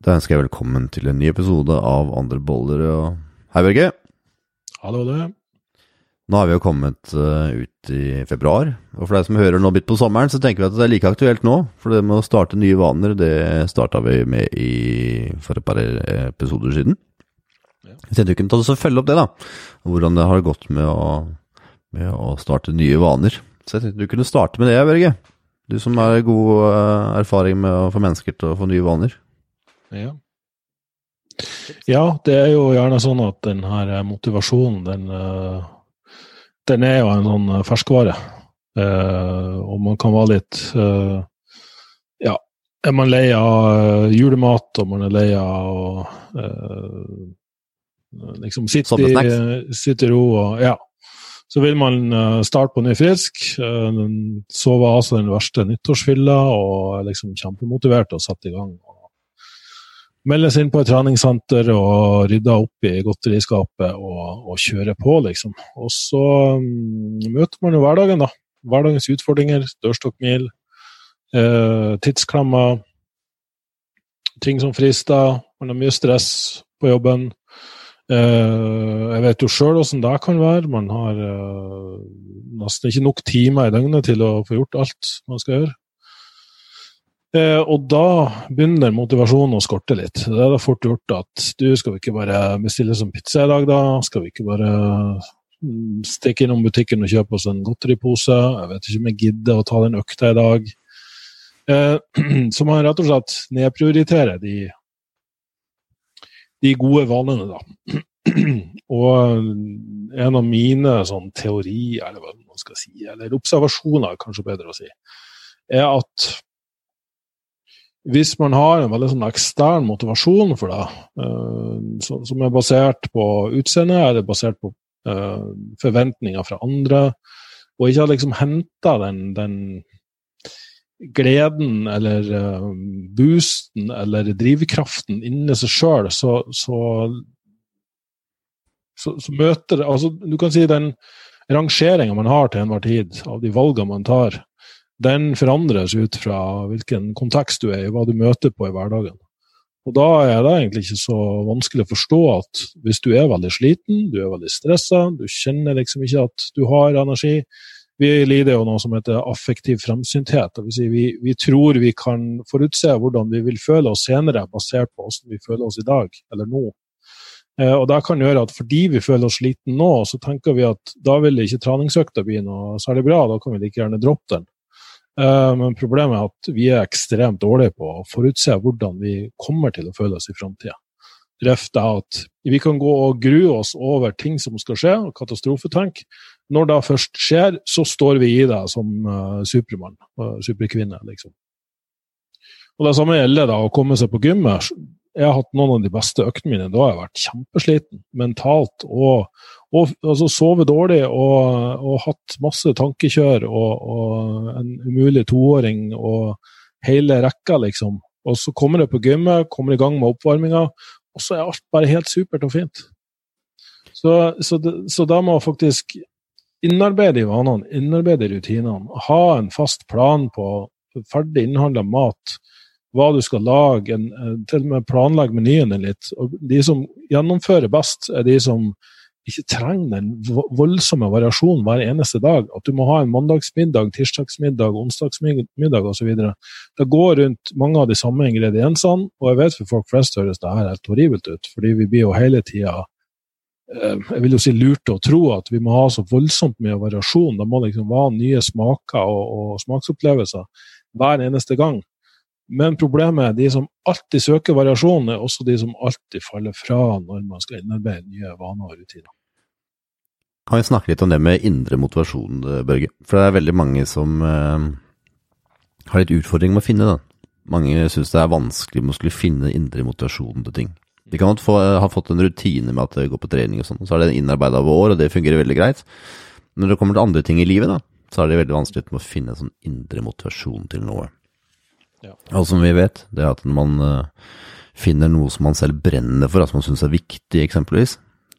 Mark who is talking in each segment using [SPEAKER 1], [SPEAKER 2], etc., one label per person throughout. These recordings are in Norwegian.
[SPEAKER 1] Da ønsker jeg velkommen til en ny episode av Andre boller. Og... Hei, Børge.
[SPEAKER 2] Hallo, du.
[SPEAKER 1] Nå har vi jo kommet uh, ut i februar, og for deg som hører nå midt på sommeren, så tenker vi at det er like aktuelt nå. For det med å starte nye vaner, det starta vi med i, for et par episoder siden. Ja. Jeg tenkte vi kunne ta oss og følge opp det, da. Hvordan det har gått med å, med å starte nye vaner. Så jeg tenkte du kunne starte med det, Børge. Du som har god uh, erfaring med å få mennesker til å få nye vaner.
[SPEAKER 2] Ja. ja, det er jo gjerne sånn at den her motivasjonen, den, uh, den er jo en sånn ferskvare. Uh, og man kan være litt Ja, er man lei av julemat, og man er lei av liksom sitte i, ro og Ja. Så vil man starte på ny frisk. Sove altså den verste nyttårsfylla og liksom kjempemotivert og sette i gang melde seg inn på et treningssenter og rydde opp i godteriskapet og, og kjøre på, liksom. Og så um, møter man jo hverdagen, da. Hverdagens utfordringer, dørstokkmil, eh, tidsklemmer, ting som frister. Man har mye stress på jobben. Eh, jeg vet jo sjøl åssen det kan være. Man har eh, nesten ikke nok timer i døgnet til å få gjort alt man skal gjøre. Eh, og da begynner motivasjonen å skorte litt. Det er da fort gjort at du skal vi ikke bare bestille som pizza i dag, da? Skal vi ikke bare mm, stikke innom butikken og kjøpe oss en godteripose? Jeg vet ikke om jeg gidder å ta den økta i dag. Eh, så man rett og slett nedprioriterer de, de gode vanene, da. Og en av mine sånn teorier, eller hva man skal si, eller observasjoner, kanskje bedre å si, er at hvis man har en veldig sånn ekstern motivasjon for det, uh, som er basert på utseende, eller basert på uh, forventninger fra andre, og ikke har liksom henta den, den, gleden eller uh, boosten eller drivkraften inni seg sjøl, så, så, så, så, møter altså Du kan si den rangeringa man har til enhver tid, av de valgene man tar, den forandres ut fra hvilken kontekst du er i, hva du møter på i hverdagen. Og Da er det egentlig ikke så vanskelig å forstå at hvis du er veldig sliten, du er veldig stressa, du kjenner liksom ikke at du har energi Vi lider jo noe som heter affektiv fremsynthet. Det vil si vi, vi tror vi kan forutse hvordan vi vil føle oss senere, basert på hvordan vi føler oss i dag eller nå. Eh, og det kan gjøre at fordi vi føler oss sliten nå, så tenker vi at da vil ikke treningsøkta bli noe særlig bra, da kan vi like gjerne droppe den. Eh, men problemet er at vi er ekstremt dårlige på å forutse hvordan vi kommer til å føle oss i framtida. Vi kan gå og grue oss over ting som skal skje, katastrofetenk. Når det først skjer, så står vi i det som uh, supermann uh, superkvinne, liksom. Og Det samme gjelder da å komme seg på gymmet. Jeg har hatt noen av de beste øktene mine. Da har jeg vært kjempesliten mentalt og, og altså, sovet dårlig og, og, hatt masse tankekjør og, og, en umulig toåring og hele rekka, liksom. Og så kommer jeg på gymmet, kommer i gang med oppvarminga, og så er alt bare helt supert og fint. Så, så, så da må faktisk innarbeide i vanene, innarbeide i rutinene, ha en fast plan på ferdig innhandla mat, hva du skal lage, en, til og med planlegge menyen din litt. Og de som gjennomfører best, er de som ikke trenger den voldsomme variasjonen hver eneste dag. At du må ha en mandagsmiddag, tirsdagsmiddag, onsdagsmiddag osv. Det går rundt mange av de samme ingrediensene, og jeg vet for folk flest høres det her helt horribelt ut, fordi vi blir jo hele tida eh, jeg vil jo si lurt å tro at vi må ha så voldsomt mye variasjon. Det må liksom være nye smaker og, og smaksopplevelser hver eneste gang. Men problemet er de som alltid søker variasjon, er også de som alltid faller fra når man skal innarbeide nye vaner og rutiner.
[SPEAKER 1] Kan vi snakke litt om det med indre motivasjon, Børge? For det er veldig mange som eh, har litt utfordringer med å finne den. Mange syns det er vanskelig med å skulle finne indre motivasjon til ting. De kan få, ha fått en rutine med at det går på trening og sånn, så er det innarbeida over år, og det fungerer veldig greit. Når det kommer til andre ting i livet, da, så er det veldig vanskelig med å finne en sånn indre motivasjon til noe. Ja. Og som vi vet, det er at når man uh, finner noe som man selv brenner for, altså man syns er viktig, eksempelvis,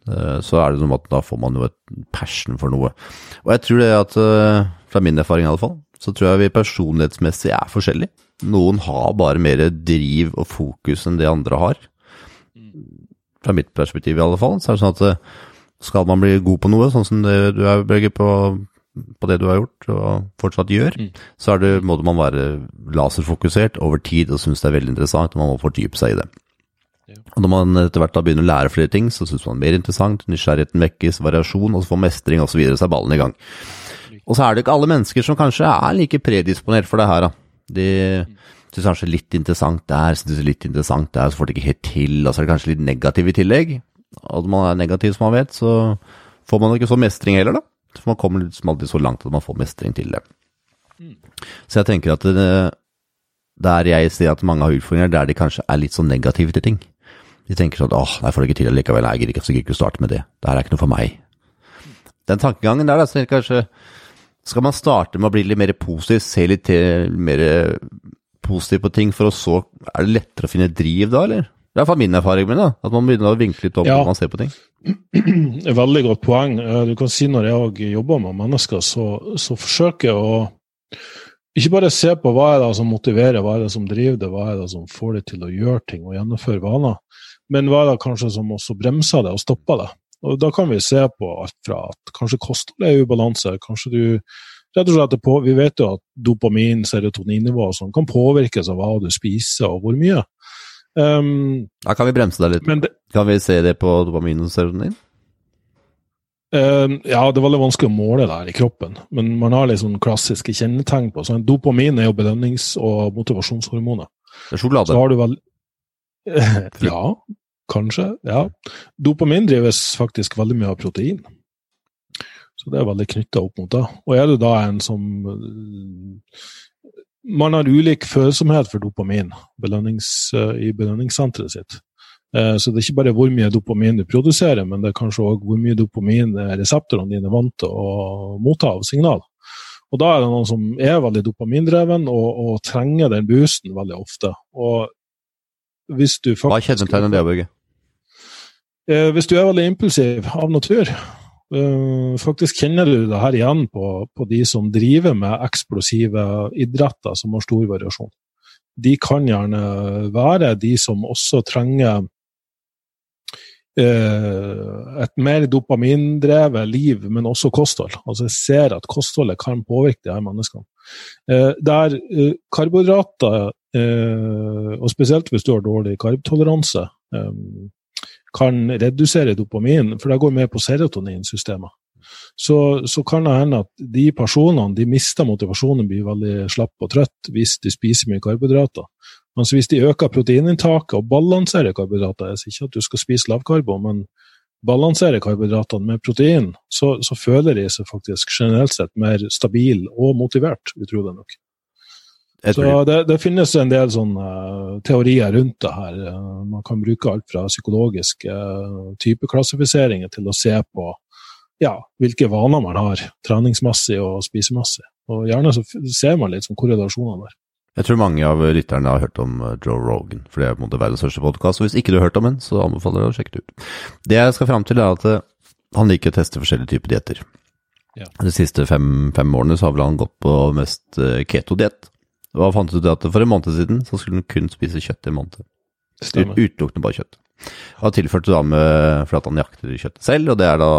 [SPEAKER 1] uh, så er det noe med at da får man jo et passion for noe. Og jeg tror det at, uh, fra min erfaring i alle fall, så tror jeg vi personlighetsmessig er forskjellige. noen har bare mer driv og fokus enn det andre har. Fra mitt perspektiv i alle fall. Så er det sånn at eh, skal man bli god på noe, sånn som du er, Børge, på, på det du har gjort og fortsatt gjør,
[SPEAKER 2] Mm.
[SPEAKER 1] så er det, må man være laserfokusert over tid og synes det er veldig interessant, og man må fordype seg i det.
[SPEAKER 2] Ja.
[SPEAKER 1] Og når man etter hvert da begynner å lære flere ting, så synes man det er mer interessant, nysgjerrigheten vekkes, variasjon, og så får mestring så er ballen i gang. Og så er det ikke alle mennesker som kanskje er like predisponert for det her, da. De synes kanskje litt interessant der, synes litt interessant der, så får de ikke helt til, og så er det kanskje litt negativ i tillegg. Og når man er negativ, som man vet, så får man ikke så mestring heller, da. For man kommer liksom aldri så langt at man får mestring til det. Så jeg tenker at det, der jeg ser at mange har utfordringer, der de kanskje er litt så negative til ting. De tenker sånn åh, nei, får det ikke til likevel, jeg gidder ikke, så gidder ikke å starte med det. Det her er ikke noe for meg. Den tankegangen der, da, så kanskje skal man starte med å bli litt mer positiv, se litt mer positiv på ting, for å så Er det lettere å finne driv da, eller? Det er i hvert fall min erfaring med det, at man begynner å vinkle litt opp
[SPEAKER 2] Ja.
[SPEAKER 1] når man ser på ting.
[SPEAKER 2] Veldig godt poeng. Eh, Du kan si når jeg jobber med mennesker, så, så forsøker jeg å ikke bare se på hva er det som motiverer, hva er det som driver det, hva er det som får det til å gjøre ting og gjennomføre vaner, men hva er det kanskje som også bremser det og stopper det. Og Da kan vi se på alt fra at kanskje kostholdet er ubalanse, kanskje du rett og slett på, Vi vet jo at dopamin, serotoninnivå og sånn kan påvirkes av hva du spiser og hvor mye. Um,
[SPEAKER 1] Da kan vi bremse deg litt.
[SPEAKER 2] det,
[SPEAKER 1] Kan vi se det på dopamin og serotonin?
[SPEAKER 2] Um, ja, det er veldig vanskelig å måle det her i kroppen, men man har sånn klassiske kjennetegn på. det. dopamin er jo belønnings- og motivasjonshormoner.
[SPEAKER 1] Det er sjokolade.
[SPEAKER 2] Så har du vel Ja, kanskje. Ja. Dopamin drives faktisk veldig mye av protein. Så det er veldig knytta opp mot det. Og er du da en som Man har ulik følsomhet for dopamin belønnings, eh, i belønningssenteret sitt. Eh, Så det er ikke bare hvor mye dopamin du produserer, men det er kanskje òg hvor mye dopamin eh, reseptorene dine er vant til å motta av signal. Og da er det noen som er veldig dopamindreven og, og trenger den boosten veldig ofte. Og hvis du
[SPEAKER 1] Hva
[SPEAKER 2] faktisk
[SPEAKER 1] kjennetegner det, Børge?
[SPEAKER 2] Hvis du er veldig impulsiv av natur, faktisk kjenner du det her igjen på, på de som driver med eksplosive idretter som har stor variasjon. De kan gjerne være de som også trenger eh, et mer dopamindrevet liv, men også kosthold. Altså jeg ser at kostholdet kan påvirke de her menneskene. Eh, der eh, karbohydrater, eh, og spesielt hvis du har dårlig karbtoleranse, eh, kan redusere dopamin, for det går mer på serotoninsystemet. Så, så kan det hende at de personene de mister motivasjonen, blir veldig slapp og trøtt hvis de spiser mye karbohydrater. Men hvis de øker proteininntaket og balanserer karbohydrater, jeg sier ikke at du skal spise lavkarbo, men balanserer karbohydratene med protein, så, så føler de seg faktisk generelt sett mer stabil og motivert, utrolig nok. Så det, det finnes en del sånne eh, teorier rundt det her. Eh, man kan bruke alt fra psykologiske uh, typeklassifiseringer til å se på ja, hvilke vaner man har, treningsmessig og spisemessig. Og gjerne så ser man litt sånn korrelasjoner der.
[SPEAKER 1] jeg tror mange av lytterne har hørt om eh, Joe Rogan, for det er på en måte verdens største podkast. Og hvis ikke du har hørt om den, så anbefaler jeg å sjekke det ut. Det jeg skal fram til, er at eh, han liker å teste forskjellige typer dietter.
[SPEAKER 2] Ja.
[SPEAKER 1] De siste fem, fem årene så har vel han gått på mest eh, keto-diett. Han fant ut at for en måned siden så skulle hun kun spise kjøtt i en måned. Utelukkende bare kjøtt. Han tilførte da med for at han jakter kjøttet selv, og det er da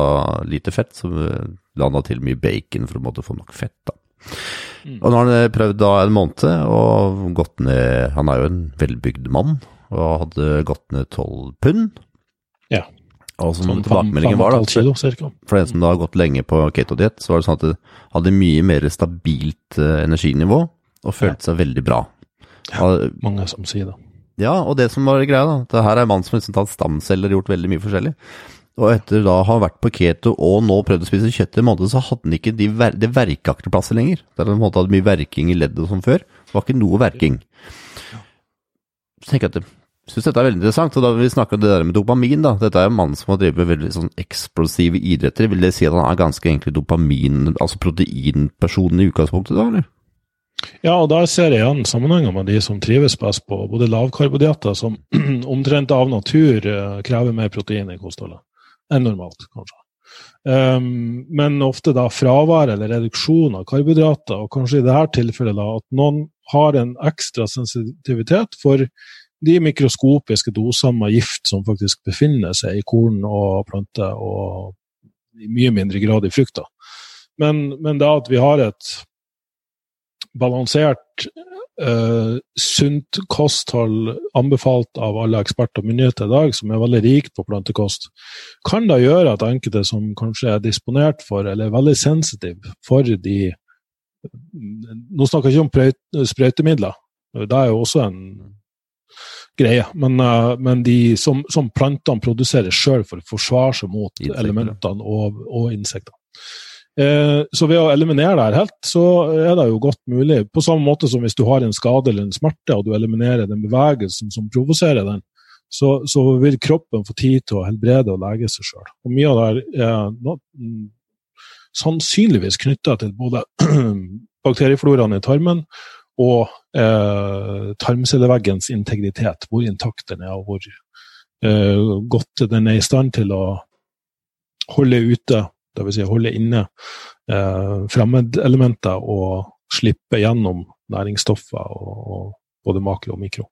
[SPEAKER 1] lite fett, så la han da til mye bacon for å få nok fett. da.
[SPEAKER 2] Mm.
[SPEAKER 1] Og nå har han prøvd da en måned og gått ned Han er jo en velbygd mann og hadde gått ned tolv pund.
[SPEAKER 2] Ja.
[SPEAKER 1] Og som
[SPEAKER 2] Sånn
[SPEAKER 1] tilbakemeldingen var, da,
[SPEAKER 2] kilo,
[SPEAKER 1] for den som da har gått lenge på ketodiett, så var det sånn at det hadde mye mer stabilt eh, energinivå og følte seg veldig bra. Ja.
[SPEAKER 2] Mange som sier det.
[SPEAKER 1] Ja, og det som var greia, da. Det her er en mann som liksom tatt stamceller og gjort veldig mye forskjellig. Og etter da å ha vært på keto og nå prøvd å spise kjøtt i en måned, så hadde han ikke de ver det verkeakteplasser lenger. Der han hadde mye verking i leddet som før. Det var ikke noe verking. Så tenker jeg at jeg synes dette er veldig interessant, og da vi snakke om det der med dopamin, da. Dette er en mann som har drevet veldig sånn eksplosive idretter. Vil det si at han er ganske egentlig dopamin, altså proteinpersonen i utgangspunktet, da, eller?
[SPEAKER 2] Ja, og der ser jeg igjen sammenhenger med de som trives best på både lavkarbodietter, som omtrent av natur eh, krever mer protein i kostholdet enn normalt, kanskje. Um, men ofte da fravær eller reduksjon av karbohydrater, og kanskje i dette tilfellet da at noen har en ekstra sensitivitet for de mikroskopiske dosene med gift som faktisk befinner seg i korn og planter, og i mye mindre grad i frukter. Men, men det at vi har et balansert, uh, sunt kosthold anbefalt av alle eksperter og myndigheter i dag, som er veldig rikt på plantekost, kan da gjøre at enkelte som kanskje er disponert for, eller er veldig sensitive for de Nå snakker jeg ikke om sprøytemidler, det er jo også en greie. Men, uh, men de som, som plantene produserer sjøl for å forsvare seg mot
[SPEAKER 1] Insekter.
[SPEAKER 2] elementene og, og insekter. Eh, så ved å eliminere det her helt, så er det jo godt mulig. På samme måte som hvis du har en skade eller en smerte, og du eliminerer den bevegelsen som provoserer den, så, så, vil kroppen få tid til å helbrede og lege seg sjøl. Mye av det er no, sannsynligvis knytta til både bakteriefloraen i tarmen og eh, tarmcelleveggens integritet, hvor intakt den er, og hvor eh, godt den er i stand til å holde ute Dvs. Si holde inne eh, fremmedelementer og slippe gjennom næringsstoffer, og, og både makro og mikro.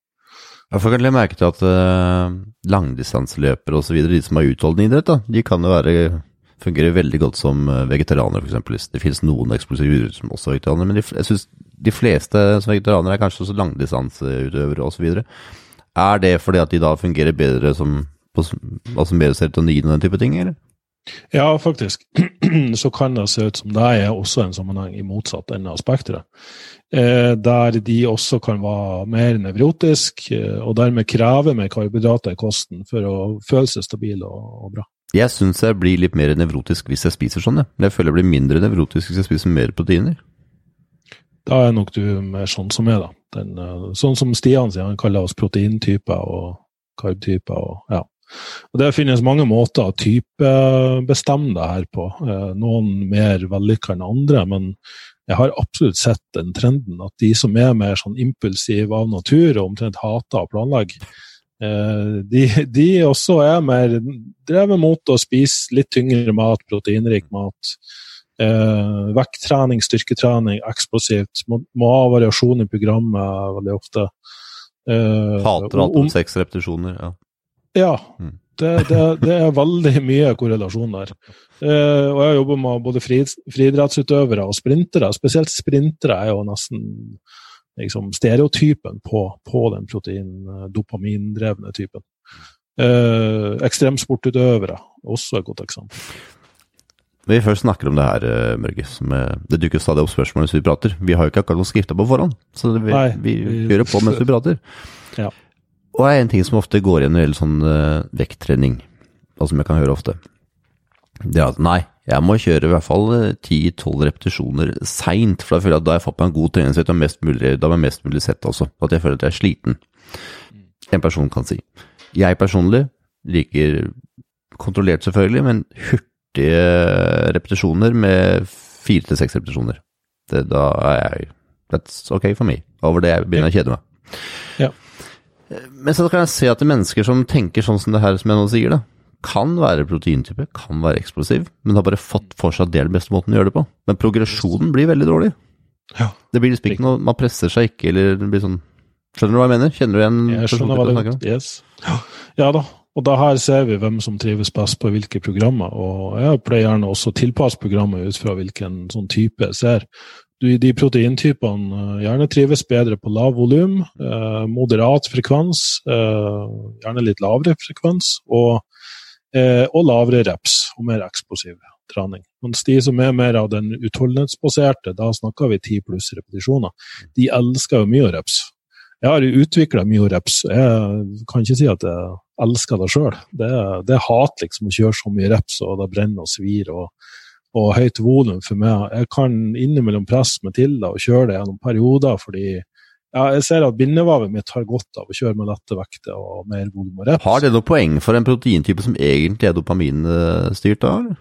[SPEAKER 1] Jeg kanskje merke til at eh, langdistanseløpere osv., de som har utholdende idrett, da, de kan jo være fungere veldig godt som eh, vegetarianere, f.eks. Det finnes noen eksplosive utøvere som også er vegetarianere, men de, jeg synes de fleste som vegetarianere er kanskje også langdistanseutøvere osv. Er det fordi at de da fungerer bedre som altså mer serotonin og den type ting, eller?
[SPEAKER 2] Ja, faktisk. Så kan det se ut som det er også en sammenheng i motsatt ende av spekteret. Eh, der de også kan være mer nevrotisk, eh, og dermed kreve mer karbohydrater i kosten for å føle seg stabil og, bra.
[SPEAKER 1] Jeg syns jeg blir litt mer nevrotisk hvis jeg spiser sånn, jeg. Jeg føler jeg blir mindre nevrotisk hvis jeg spiser mer proteiner.
[SPEAKER 2] Da er nok du mer sånn som meg, da. Den, eh, sånn som Stian sier, han kaller oss proteintyper og karbtyper og ja. Og Det finnes mange måter å typebestemme det her på. Eh, noen mer vellykka enn andre, men jeg har absolutt sett den trenden at de som er mer sånn impulsive av natur og omtrent hater å planlegge, eh, de, de også er mer drevet mot å spise litt tyngre mat, proteinrik mat. Eh, vekttrening, styrketrening, eksplosivt. Må, må ha variasjon i programmet veldig ofte.
[SPEAKER 1] Eh, Hater alt om seks repetisjoner, ja.
[SPEAKER 2] Ja, det, det, det, er veldig mye korrelasjon der. Eh, og jeg jobber med både friidrettsutøvere og sprintere. Spesielt sprintere er jo nesten liksom, stereotypen på, på den protein-dopamindrevne typen. Eh, ekstremsportutøvere også et godt eksempel.
[SPEAKER 1] Når vi først snakker om det her, eh, Mørge, som, det dukker stadig opp spørsmål mens vi prater. Vi har jo ikke akkurat noe skrifta på forhånd, så vi, vi, vi kjører på mens vi prater.
[SPEAKER 2] Ja.
[SPEAKER 1] Og er en ting som ofte går igjen når det gjelder sånn uh, vekttrening, og som jeg kan høre ofte, det er at nei, jeg må kjøre i hvert fall 10-12 repetisjoner seint, for da føler jeg at da har jeg fått meg en god treningssett, og mest mulig, da jeg mest mulig sett også, at jeg føler at jeg er sliten. En person kan si. Jeg personlig liker kontrollert selvfølgelig, men hurtige repetisjoner med fire til seks repetisjoner. Det, da er jeg That's ok for meg. Over det jeg begynner å kjede meg.
[SPEAKER 2] Ja.
[SPEAKER 1] Men så kan jeg se at det er mennesker som tenker sånn som det her som jeg nå sier, da. Kan være proteintype, kan være eksplosiv, men har bare fått for seg at det er den beste måten å gjøre det på. Men progresjonen blir veldig dårlig.
[SPEAKER 2] Ja.
[SPEAKER 1] Det blir liksom ikke noe Man presser seg ikke, eller det blir sånn Skjønner du hva jeg mener? Kjenner du igjen
[SPEAKER 2] Jeg skjønner hva du snakker. Yes. Ja da. Og da her ser vi hvem som trives best på hvilke programmer. Og jeg pleier gjerne også å tilpasse programmet ut fra hvilken sånn type jeg ser de proteintypene eh, gjerne trives bedre på lav volum, eh, moderat frekvens, eh, gjerne litt lavere frekvens, og, og, lavere reps og mer eksplosiv trening. Mens de som er mer av den utholdenhetsbaserte, da snakker vi 10 pluss repetisjoner, de elsker jo mye reps. Jeg har utvikla myoreps. Jeg kan ikke si at jeg elsker det sjøl. Det, det er hat liksom å kjøre så mye reps, og det brenner og svir. og og høyt volum for meg. Jeg kan innimellom presse med til og kjøre det gjennom perioder, fordi ja, jeg ser at bindevevet mitt har godt av å kjøre med lette vekter og mer volum og reps.
[SPEAKER 1] Har det noe poeng for en proteintype som egentlig er dopaminstyrt, da?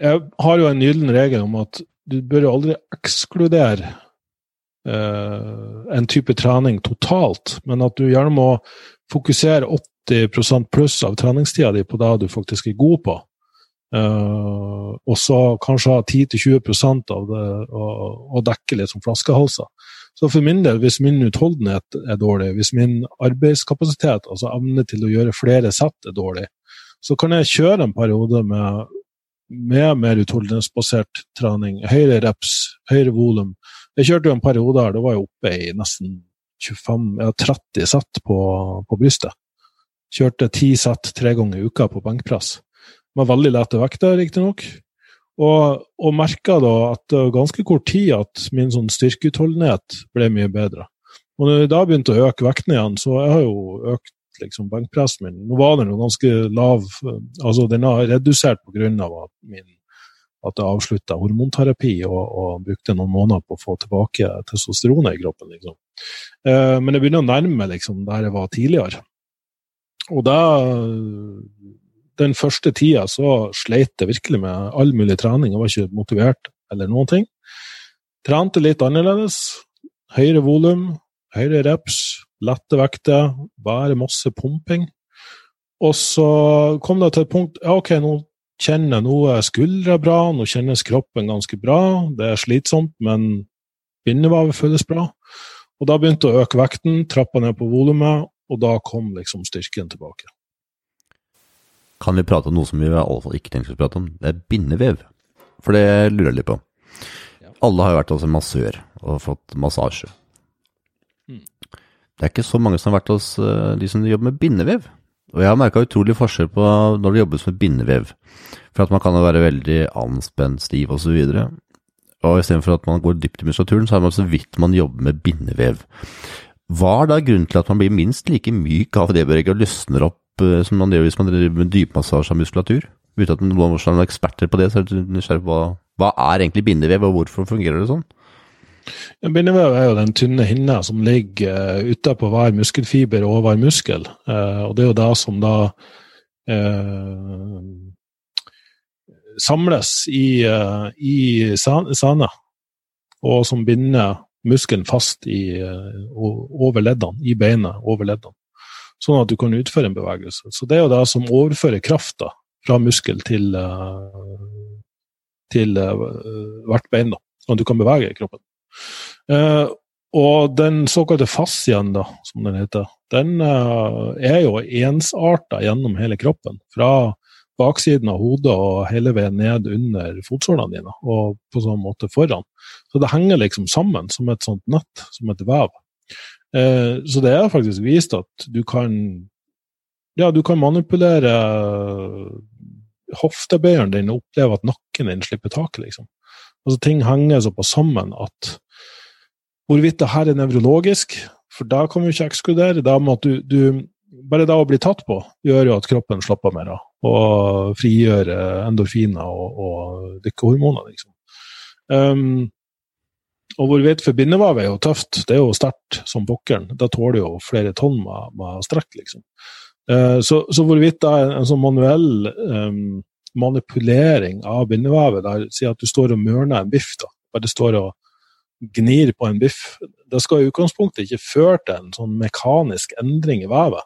[SPEAKER 2] Jeg har jo en gyllen regel om at du bør aldri ekskludere eh, en type trening totalt, men at du gjerne må fokusere 80% pluss av treningstida di på det du faktisk er god på. Uh, og så kanskje ha 10-20% av det og, og, dekke litt som flaskehalser. Så for min del, hvis min utholdenhet er dårlig, hvis min arbeidskapasitet, altså evne til å gjøre flere sett, er dårlig, så kan jeg kjøre en periode med, med mer utholdenhetsbasert trening. Høyere reps, høyere volum. Jeg kjørte jo en periode her, da var jeg oppe i nesten 25, ja, 30 sett på, på brystet. Kjørte 10 sett tre ganger i uka på benkpress. Med veldig lette vekter, riktignok. Og, og merka da at det var ganske kort tid at min sånn styrkeutholdenhet ble mye bedre. Og når jeg da begynte å øke vekten igjen, så jeg har jo økt liksom benkpressen min. Nå var den jo ganske lav, altså den har redusert pga. at min at jeg avslutta hormonterapi og, og, brukte noen måneder på å få tilbake testosteronet i kroppen. Liksom. Eh, men jeg begynner å nærme liksom, der jeg var tidligere. Og da den første tida så sleit jeg virkelig med all mulig trening. Jeg var ikke motivert eller noen ting. Trente litt annerledes. Høyere volum, høyere reps, lette vekter, bare masse pumping. Og så kom det til et punkt ja, ok, nå kjenner jeg noe skuldra bra, nå kjennes kroppen ganske bra. Det er slitsomt, men bindevevet føles bra. Og da begynte jeg å øke vekten, trappa ned på volumet, og da kom liksom styrken tilbake
[SPEAKER 1] kan vi prate om noe som vi i alle fall ikke tenker å prate om. Det er bindevev. For det lurer jeg litt på. Alle har jo vært hos en massør og fått massasje. Mm. Det er ikke så mange som har vært hos uh, de som jobber med bindevev. Og jeg har merka utrolig forskjell på når det jobbes med bindevev. For at man kan være veldig anspent, stiv osv. Og, så og istedenfor at man går dypt i muskulaturen, så er man så vidt man jobber med bindevev. Hva er da grunnen til at man blir minst like myk av det beveget og løsner opp Eh, som man gjør hvis man driver med dypmassasje av muskulatur? Uten at noen er eksperter på det, så er du nysgjerrig på hva, hva er egentlig bindevev, og hvorfor fungerer det sånn?
[SPEAKER 2] Ja, bindevev er jo den tynne hinna som ligger uh, utapå hver muskelfiber og hver muskel. Uh, og det er jo det som da uh, samles i, uh, i sene, og som binder muskelen fast i, over leddene, i beinet over leddene sånn at du kan utføre en bevegelse. Så det er jo det som overfører krafta fra muskel til, eh, til eh, hvert bein, da, sånn at du kan bevege kroppen. Eh, og den såkalte fascien, da, som den heter, den er jo ensarta gjennom hele kroppen. Fra baksiden av hodet og hele veien ned under fotsålene dine, og på sånn måte foran. Så det henger liksom sammen som et sånt nett, som et vev. Eh, så det er faktisk vist at du kan ja, du kan manipulere hoftebøyeren din og oppleve at nakken din slipper taket, liksom. Altså, ting henger såpass sammen at hvorvidt det her er nevrologisk, for da kan vi ikke ekskludere. Da må du, du, bare det å bli tatt på gjør jo at kroppen slapper mer av og frigjør endorfiner og, og lykkehormoner, liksom. Um, og hvorvidt for bindevev er jo tøft, det er jo sterkt som pokkeren. Da tåler jo flere tonn med, med strekk, liksom. Uh, så, så, hvorvidt det er en sånn manuell um, manipulering av bindevevet, der si at du står og mørner en biff, da, bare står og gnir på en biff, det skal i utgangspunktet ikke føre til en sånn mekanisk endring i vevet,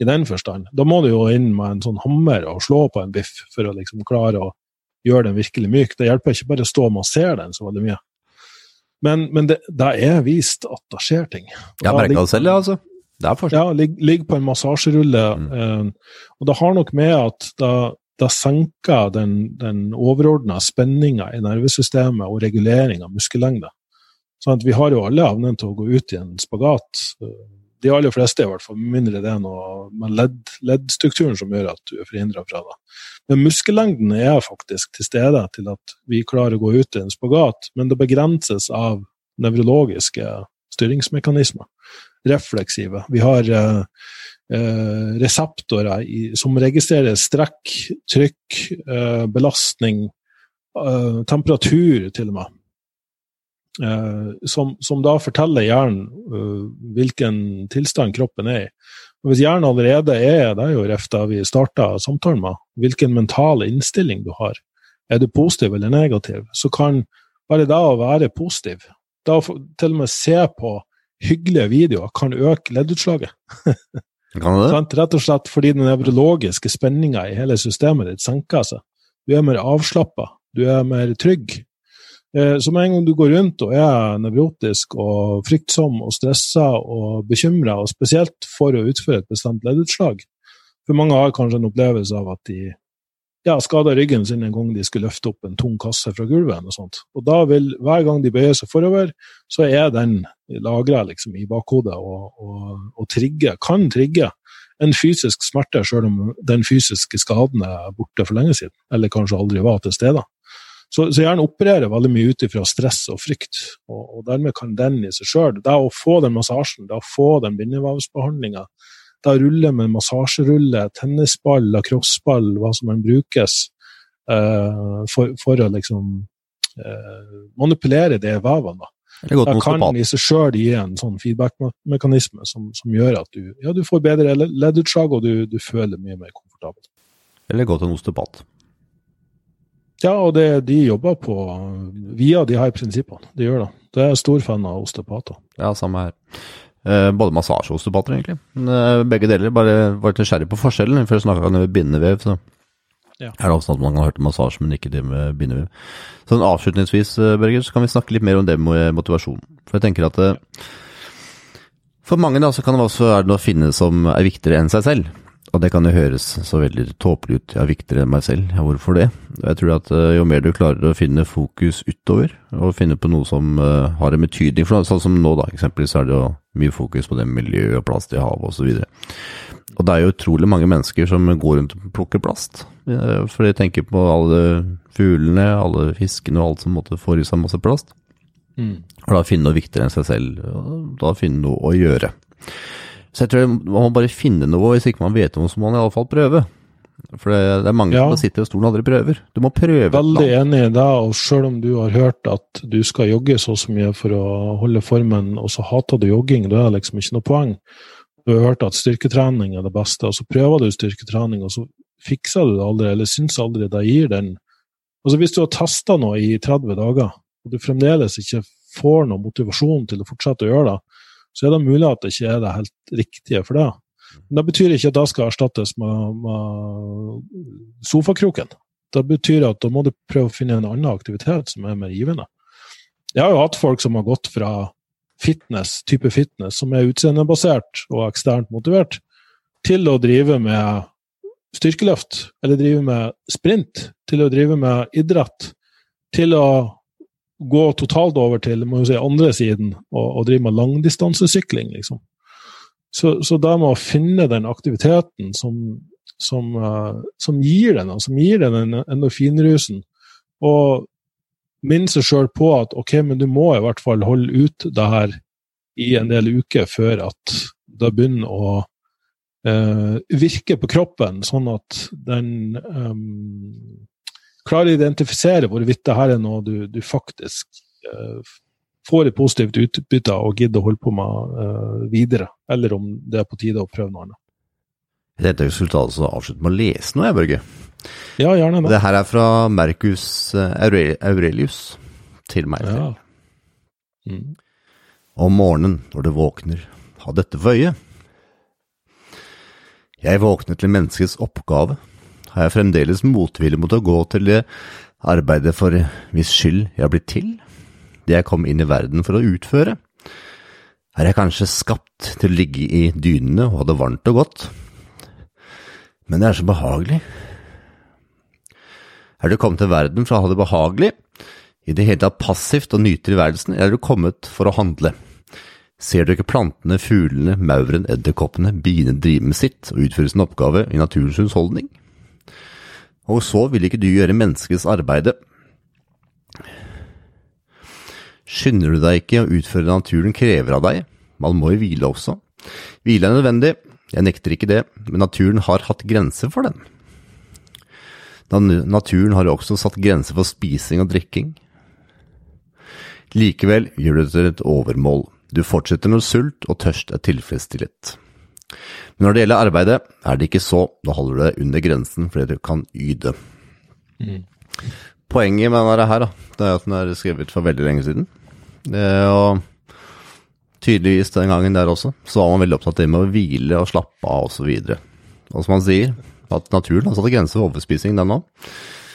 [SPEAKER 2] i den forstand. Da må du jo inn med en sånn hammer og slå på en biff for å liksom klare å gjøre den virkelig myk. Det hjelper ikke bare å stå og massere den så veldig mye. Men, men det, det, er vist at det skjer ting.
[SPEAKER 1] Jeg har merka det selv, ja, altså. Det er
[SPEAKER 2] forskjell. Ja, ligger ligg på en massasjerulle. Mm. Eh, og det har nok med at det, det senker den, den overordna spenninga i nervesystemet og regulering av muskellengde. Sånn vi har jo alle evnen til å gå ut i en spagat. De aller fleste, i hvert fall, mindre det er noe med leddstrukturen som gjør at du er forhindra fra det. Men muskellengden er faktisk til stede til at vi klarer å gå ut i en spagat, men det begrenses av nevrologiske styringsmekanismer. Refleksive. Vi har eh, eh, reseptorer i, som registrerer strekk, trykk, eh, belastning, eh, temperatur til og med. Eh, som, som, da forteller hjernen eh, hvilken tilstand kroppen er i. Og Hvis hjernen allerede er det er jo ref da vi starta samtalen med, hvilken mental innstilling du har, er du positiv eller negativ, så kan bare det å være positiv, da til og med se på hyggelige videoer, kan øke leddutslaget.
[SPEAKER 1] Kan det?
[SPEAKER 2] Rett og slett fordi den nevrologiske spenninga i hele systemet ditt senker seg. Du er mer avslappa, du er mer trygg. Eh, så med en gang du går rundt og er nevrotisk og fryktsom og stressa og bekymra, og spesielt for å utføre et bestemt leddutslag For mange har kanskje en opplevelse av at de ja, skada ryggen sin en gang de skulle løfte opp en tung kasse fra gulvet. Og sånt. Og da vil, hver gang de bøyer seg forover, så er den lagra liksom, i bakhodet og, og, og trigge, kan trigge en fysisk smerte, selv om den fysiske skaden er borte for lenge siden, eller kanskje aldri var til stede. Så, så hjernen opererer veldig mye ut ifra stress og frykt, og, og, dermed kan den i seg sjøl Det å få den massasjen, det å få den bindevevsbehandlinga, det å rulle med massasjerulle, tennisball, lacrosseball, hva som enn brukes, uh, for, for, å liksom uh, manipulere de vevene, da kan i seg sjøl gi en sånn feedback-mekanisme som, som, gjør at du, ja, du får bedre leddutslag, og du, du føler mye mer komfortabel.
[SPEAKER 1] Eller gå til en osteopat.
[SPEAKER 2] Ja, og det, de jobber på via de her prinsippene. De gjør det. Det er stor fan av osteopater.
[SPEAKER 1] Ja, samme her. Eh, både massasje og osteopater, egentlig. Eh, begge deler. Bare var litt nysgjerrig på forskjellen. Før snakka vi om bindevev, så ja. er det også sånn at man har hørt om massasje, men ikke det med bindevev. Sånn avslutningsvis, Berger, så kan vi snakke litt mer om det med motivasjon. For jeg tenker at eh, for mange da, så kan det også være noe å finne som er viktigere enn seg selv. Og det kan jo høres så veldig tåpelig ut, ja, viktigere enn meg selv, ja, hvorfor det? Jeg tror at uh, jo mer du klarer å finne fokus utover, og finne på noe som uh, har en betydning for noe, sånn som nå da, eksempelvis er det jo mye fokus på det miljøet og plast i havet osv. Og, og det er jo utrolig mange mennesker som går rundt og plukker plast, uh, for de tenker på alle fuglene, alle fiskene og alt som måtte får i seg masse plast. Mm. Og da finne noe viktigere enn seg selv, og da finne noe å gjøre. Så jeg tror man må bare finne noe, hvis ikke man vet noe, så må man iallfall prøve. For det, det, er mange ja. som sitter i stolen og aldri prøver. Du må prøve.
[SPEAKER 2] Veldig enig i deg, og selv om du har hørt at du skal jogge så så mye for å holde formen, og så hater du jogging, da er det liksom ikke noe poeng. Du har hørt at styrketrening er det beste, og så prøver du styrketrening, og så fikser du det aldri, eller syns aldri det gir den Altså Hvis du har testa noe i 30 dager, og du fremdeles ikke får noe motivasjon til å fortsette å gjøre det, så er det mulig at det ikke er det helt riktige for det. Men det betyr ikke at det skal erstattes med, med sofakroken. Det betyr at da må du prøve å finne en annen aktivitet som er mer givende. Jeg har jo hatt folk som har gått fra fitness, type fitness, som er utseendebasert og eksternt motivert, til å drive med styrkeløft, eller drive med sprint, til å drive med idrett, til å gå totalt over til må si, andre siden og, og drive med langdistansesykling, liksom. Så, så da må å finne den aktiviteten som, som, uh, som gir den, som gir den en endorfinrusen. Og minne seg sjøl på at ok, men du må i hvert fall holde ut det her i en del uker før at det begynner å uh, virke på kroppen, sånn at den um, klarer å identifisere hvorvidt det her er noe du, du faktisk uh, får et positivt utbytte av og gidder å holde på med uh, videre, eller om det er på tide å prøve noe annet.
[SPEAKER 1] Dette resultatet altså avslutte med å lese noe, jeg, Børge.
[SPEAKER 2] Ja, gjerne
[SPEAKER 1] det. Det her er fra Mercus eh, Aurelius til meg. Ja. Mm. Om morgenen når du våkner, ha dette for øye. Jeg våkner til menneskets oppgave har jeg fremdeles motvilje mot å gå til det arbeidet for hvis skyld jeg har blitt til, det jeg kom inn i verden for å utføre. Er jeg kanskje skapt til å ligge i dynene og ha det varmt og godt? Men det er så behagelig. Er du kommet til verden for å ha det behagelig, i det hele tatt passivt og nyte tilværelsen, eller er du kommet for å handle? Ser du ikke plantene, fuglene, mauren, edderkoppene, biene drive med sitt og utføre sin oppgave i naturens husholdning? Og så vil ikke du gjøre menneskets arbeide. Skynder du deg ikke å utføre det naturen krever av deg, man må jo hvile også. Hvile er nødvendig, jeg nekter ikke det, men naturen har hatt grenser for den. Naturen har også satt grenser for spising og drikking. Likevel gjør du det til et overmål. Du fortsetter når sult og tørst er tilfredsstillet. Men når det gjelder arbeidet, er det ikke så. Da holder du deg under grensen fordi du kan yte. Mm. Poenget med denne her, da, det er at den er skrevet for veldig lenge siden. Og tydeligvis den gangen der også, så var man veldig opptatt med å hvile og slappe av osv. Og, og som han sier, at naturen har satt grenser for overspising, den òg.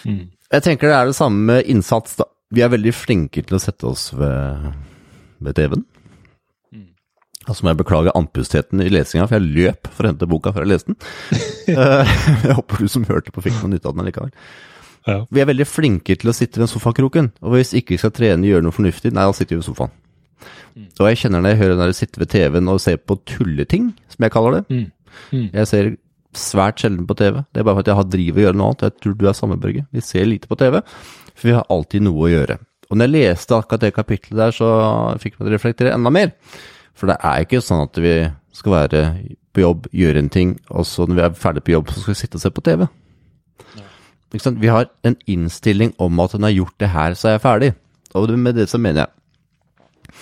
[SPEAKER 1] Mm. Jeg tenker det er det samme innsats, da. Vi er veldig flinke til å sette oss ved, ved TV-en. Altså må jeg beklage andpustheten i lesinga, for jeg løp for å hente boka før jeg leste den. Eh, jeg håper du som hørte på fikk noe nytt av den likevel.
[SPEAKER 2] Ja.
[SPEAKER 1] Vi er veldig flinke til å sitte ved sofakroken, og hvis ikke vi skal trene og gjøre noe fornuftig, nei, da sitter vi ved sofaen.
[SPEAKER 2] Mm.
[SPEAKER 1] Og jeg kjenner når jeg hører den der sitte ved TV-en og ser på tulleting, som jeg kaller det.
[SPEAKER 2] Mm. Mm.
[SPEAKER 1] Jeg ser svært sjelden på TV. Det er bare for at jeg har driv å gjøre noe annet. Jeg tror du er samme, Børge. Vi ser lite på TV, for vi har alltid noe å gjøre. Og når jeg leste akkurat det kapitlet der, så fikk meg til å reflektere enda mer. For det er ikke sånn at vi skal være på jobb, gjøre en ting, og så når vi er ferdig på jobb, så skal vi sitte og se på TV. Ikke sant? Vi har en innstilling om at når jeg har gjort det her, så er jeg ferdig. Og med det så mener jeg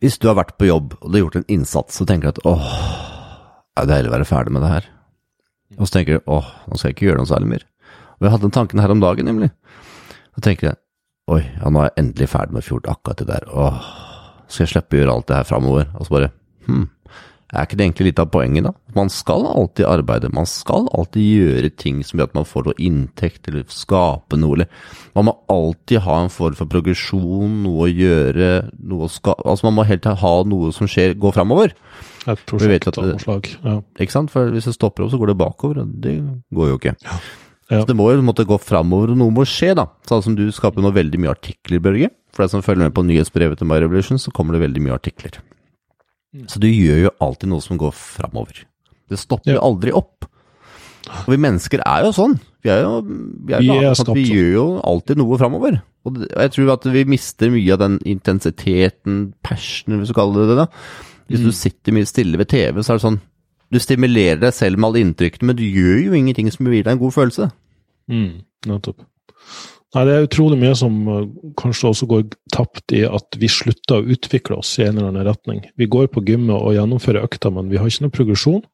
[SPEAKER 1] Hvis du har vært på jobb og du har gjort en innsats, så tenker du at åh, det er deilig å være ferdig med det her. Og så tenker du åh, nå skal jeg ikke gjøre noe særlig mer. Og jeg hadde den tanken her om dagen, nemlig. Så tenker jeg oi, ja, nå er jeg endelig ferdig med å akkurat det der. Åh, skal jeg slippe å gjøre alt det her framover? Og så bare hm, er ikke det egentlig litt av poenget, da? Man skal alltid arbeide, man skal alltid gjøre ting som gjør at man får noe inntekt, eller skape noe, eller Man må alltid ha en form for progresjon, noe å gjøre, noe å skape Altså man må helt ha noe som skjer, gå framover.
[SPEAKER 2] Et prosjekt av noe slag. Ja.
[SPEAKER 1] Ikke sant? For hvis det stopper opp, så går det bakover, og det går jo ikke.
[SPEAKER 2] Ja.
[SPEAKER 1] Så det må jo måtte gå framover, og noe må skje, da. Sånn som du skaper nå veldig mye artikler, Børge. For deg som følger med på nyhetsbrevet til My Revolution, så kommer det veldig mye artikler.
[SPEAKER 2] Mm.
[SPEAKER 1] Så du gjør jo alltid noe som går framover. Det stopper jo
[SPEAKER 2] Ja.
[SPEAKER 1] aldri opp. Og vi mennesker er jo sånn. Vi er jo vi er
[SPEAKER 2] Vi er
[SPEAKER 1] vi gjør jo alltid noe framover. Og jeg tror at vi mister mye av den intensiteten, passionen, hvis du kaller det det. da. Hvis
[SPEAKER 2] Mm.
[SPEAKER 1] du sitter mye stille ved TV, så er det sånn Du stimulerer deg selv med alle inntrykkene, men du gjør jo ingenting som gir deg en god følelse.
[SPEAKER 2] Mm, nettopp. Nei, det er utrolig mye som uh, kanskje også går tapt i at vi slutter å utvikle oss i en eller annen retning. Vi går på gymmet og gjennomfører økta, men vi har ikke noe progresjon.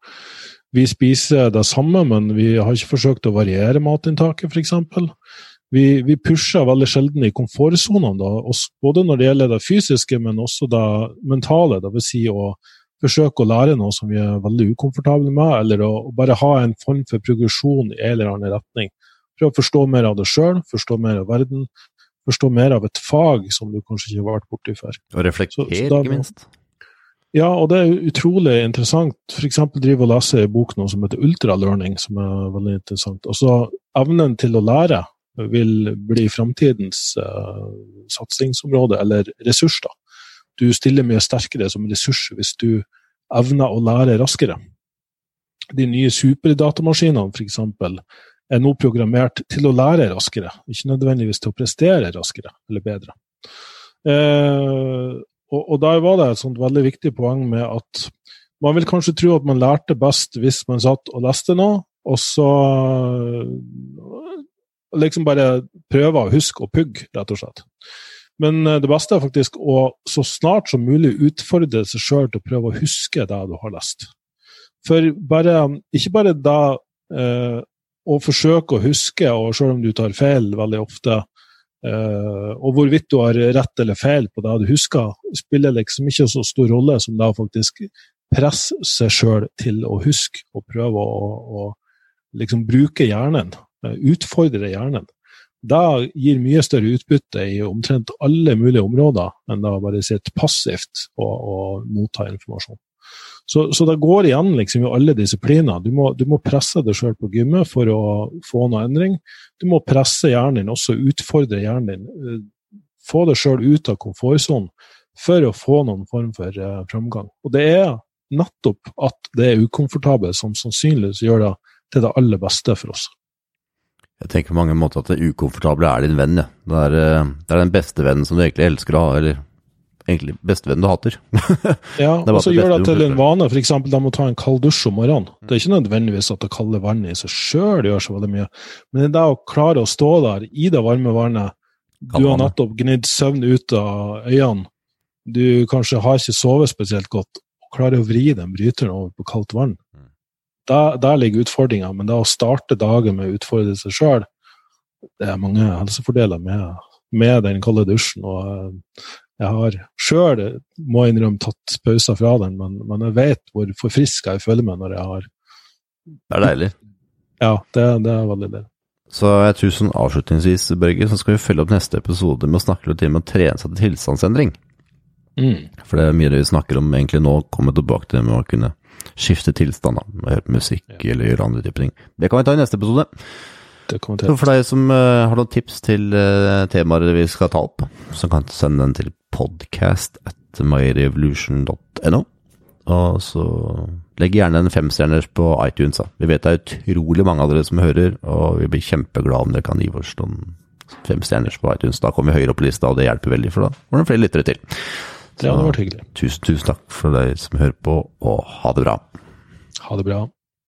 [SPEAKER 2] Vi spiser det samme, men vi har ikke forsøkt å variere matinntaket, f.eks. Vi, vi pusher veldig sjelden i komfortsonene, både når det gjelder det fysiske, men også det mentale. Vil si å forsøke å lære noe som vi er veldig ukomfortable med, eller å bare ha en form for progresjon i en eller annen retning. Prøve å forstå mer av deg sjøl, forstå mer av verden, forstå mer av et fag som du kanskje ikke har vært borti før.
[SPEAKER 1] Og reflektere, ikke minst.
[SPEAKER 2] Ja, og det er utrolig interessant. For eksempel drive og lese en bok nå som heter Ultralearning, som er veldig interessant. Altså, evnen til å lære vil bli framtidens uh, satsingsområde, eller ressurs, da. Du stiller mye sterkere som ressurs hvis du evner å lære raskere. De nye superdatamaskinene, eksempel, er nå programmert til å lære raskere, ikke nødvendigvis til å prestere raskere eller bedre. Eh, og, og der var det et sånt veldig viktig poeng med at man vil kanskje tro at man lærte best hvis man satt og leste noe, og så liksom bare prøve å huske og pugge, rett og slett. Men eh, det beste er faktisk å så snart som mulig utfordre seg sjøl til å prøve å huske det du har lest. For bare, ikke bare da eh, å forsøke å huske, og selv om du tar feil veldig ofte, eh, og hvorvidt du har rett eller feil på det du husker, spiller liksom ikke så stor rolle som det å faktisk presse seg sjøl til å huske, og prøve å, å liksom bruke hjernen, eh, utfordre hjernen. Det gir mye større utbytte i omtrent alle mulige områder enn å bare sitte passivt og, og motta informasjon. Så, så det går igjen liksom i alle disipliner. Du må, du må presse deg sjøl på gymmet for å få noe endring. Du må presse hjernen din, også utfordre hjernen din. eh, Få deg sjøl ut av komfortsonen for å få noen form for uh, framgang. Og det er nettopp at det er ukomfortabelt som sannsynligvis gjør det til det aller beste for oss.
[SPEAKER 1] Jeg tenker på mange måter at det ukomfortable er din venn, ja. Det er, eh, det er den beste vennen som du egentlig elsker å ha, eller egentlig bestevennen du hater.
[SPEAKER 2] Ja, og så gjør det til en vane, f.eks. de må ta en kald dusj om morgenen. Det er ikke nødvendigvis at det kalde vannet i seg sjøl gjør så veldig mye, men det er det å klare å stå der i det varme vannet. Du har nettopp gnidd søvn ut av øynene, du kanskje har ikke sovet spesielt godt, og klarer å vri den bryteren over på kaldt vann.
[SPEAKER 1] Mm.
[SPEAKER 2] Der, der ligger utfordringa, men det å starte dagen med å utfordre seg sjøl, det er mange helsefordeler med, med den kalde dusjen. og jeg har sjøl, må jeg innrømme, tatt pauser fra den, men, men jeg vet hvor forfriska jeg føler meg når jeg har
[SPEAKER 1] Det er deilig.
[SPEAKER 2] Ja, det, det er veldig deilig.
[SPEAKER 1] Så jeg tror sånn avslutningsvis, Børge, så skal vi følge opp neste episode med å snakke litt om å trene seg til tilstandsendring.
[SPEAKER 2] Mm.
[SPEAKER 1] For det er mye det vi snakker om egentlig nå, komme tilbake til det med å kunne skifte tilstand, da, med å høre på musikk eller gjøre andre typer ting. Det kan vi ta i neste episode.
[SPEAKER 2] Det kommer
[SPEAKER 1] Så for deg som uh, har noen tips til uh, temaer vi skal ta opp, så kan du sende den til podcast at myrevolution.no. Og så legg gjerne en femstjerners på iTunes. Da. Vi vet det er utrolig mange av dere som hører, og vi blir kjempeglade om dere kan gi oss noen femstjerners på iTunes. Da kommer vi høyere opp på lista, og det hjelper veldig, for da får det flere lyttere til.
[SPEAKER 2] Det hadde vært hyggelig.
[SPEAKER 1] Tusen, tusen takk for deg som hører på, og ha det bra.
[SPEAKER 2] Ha det bra.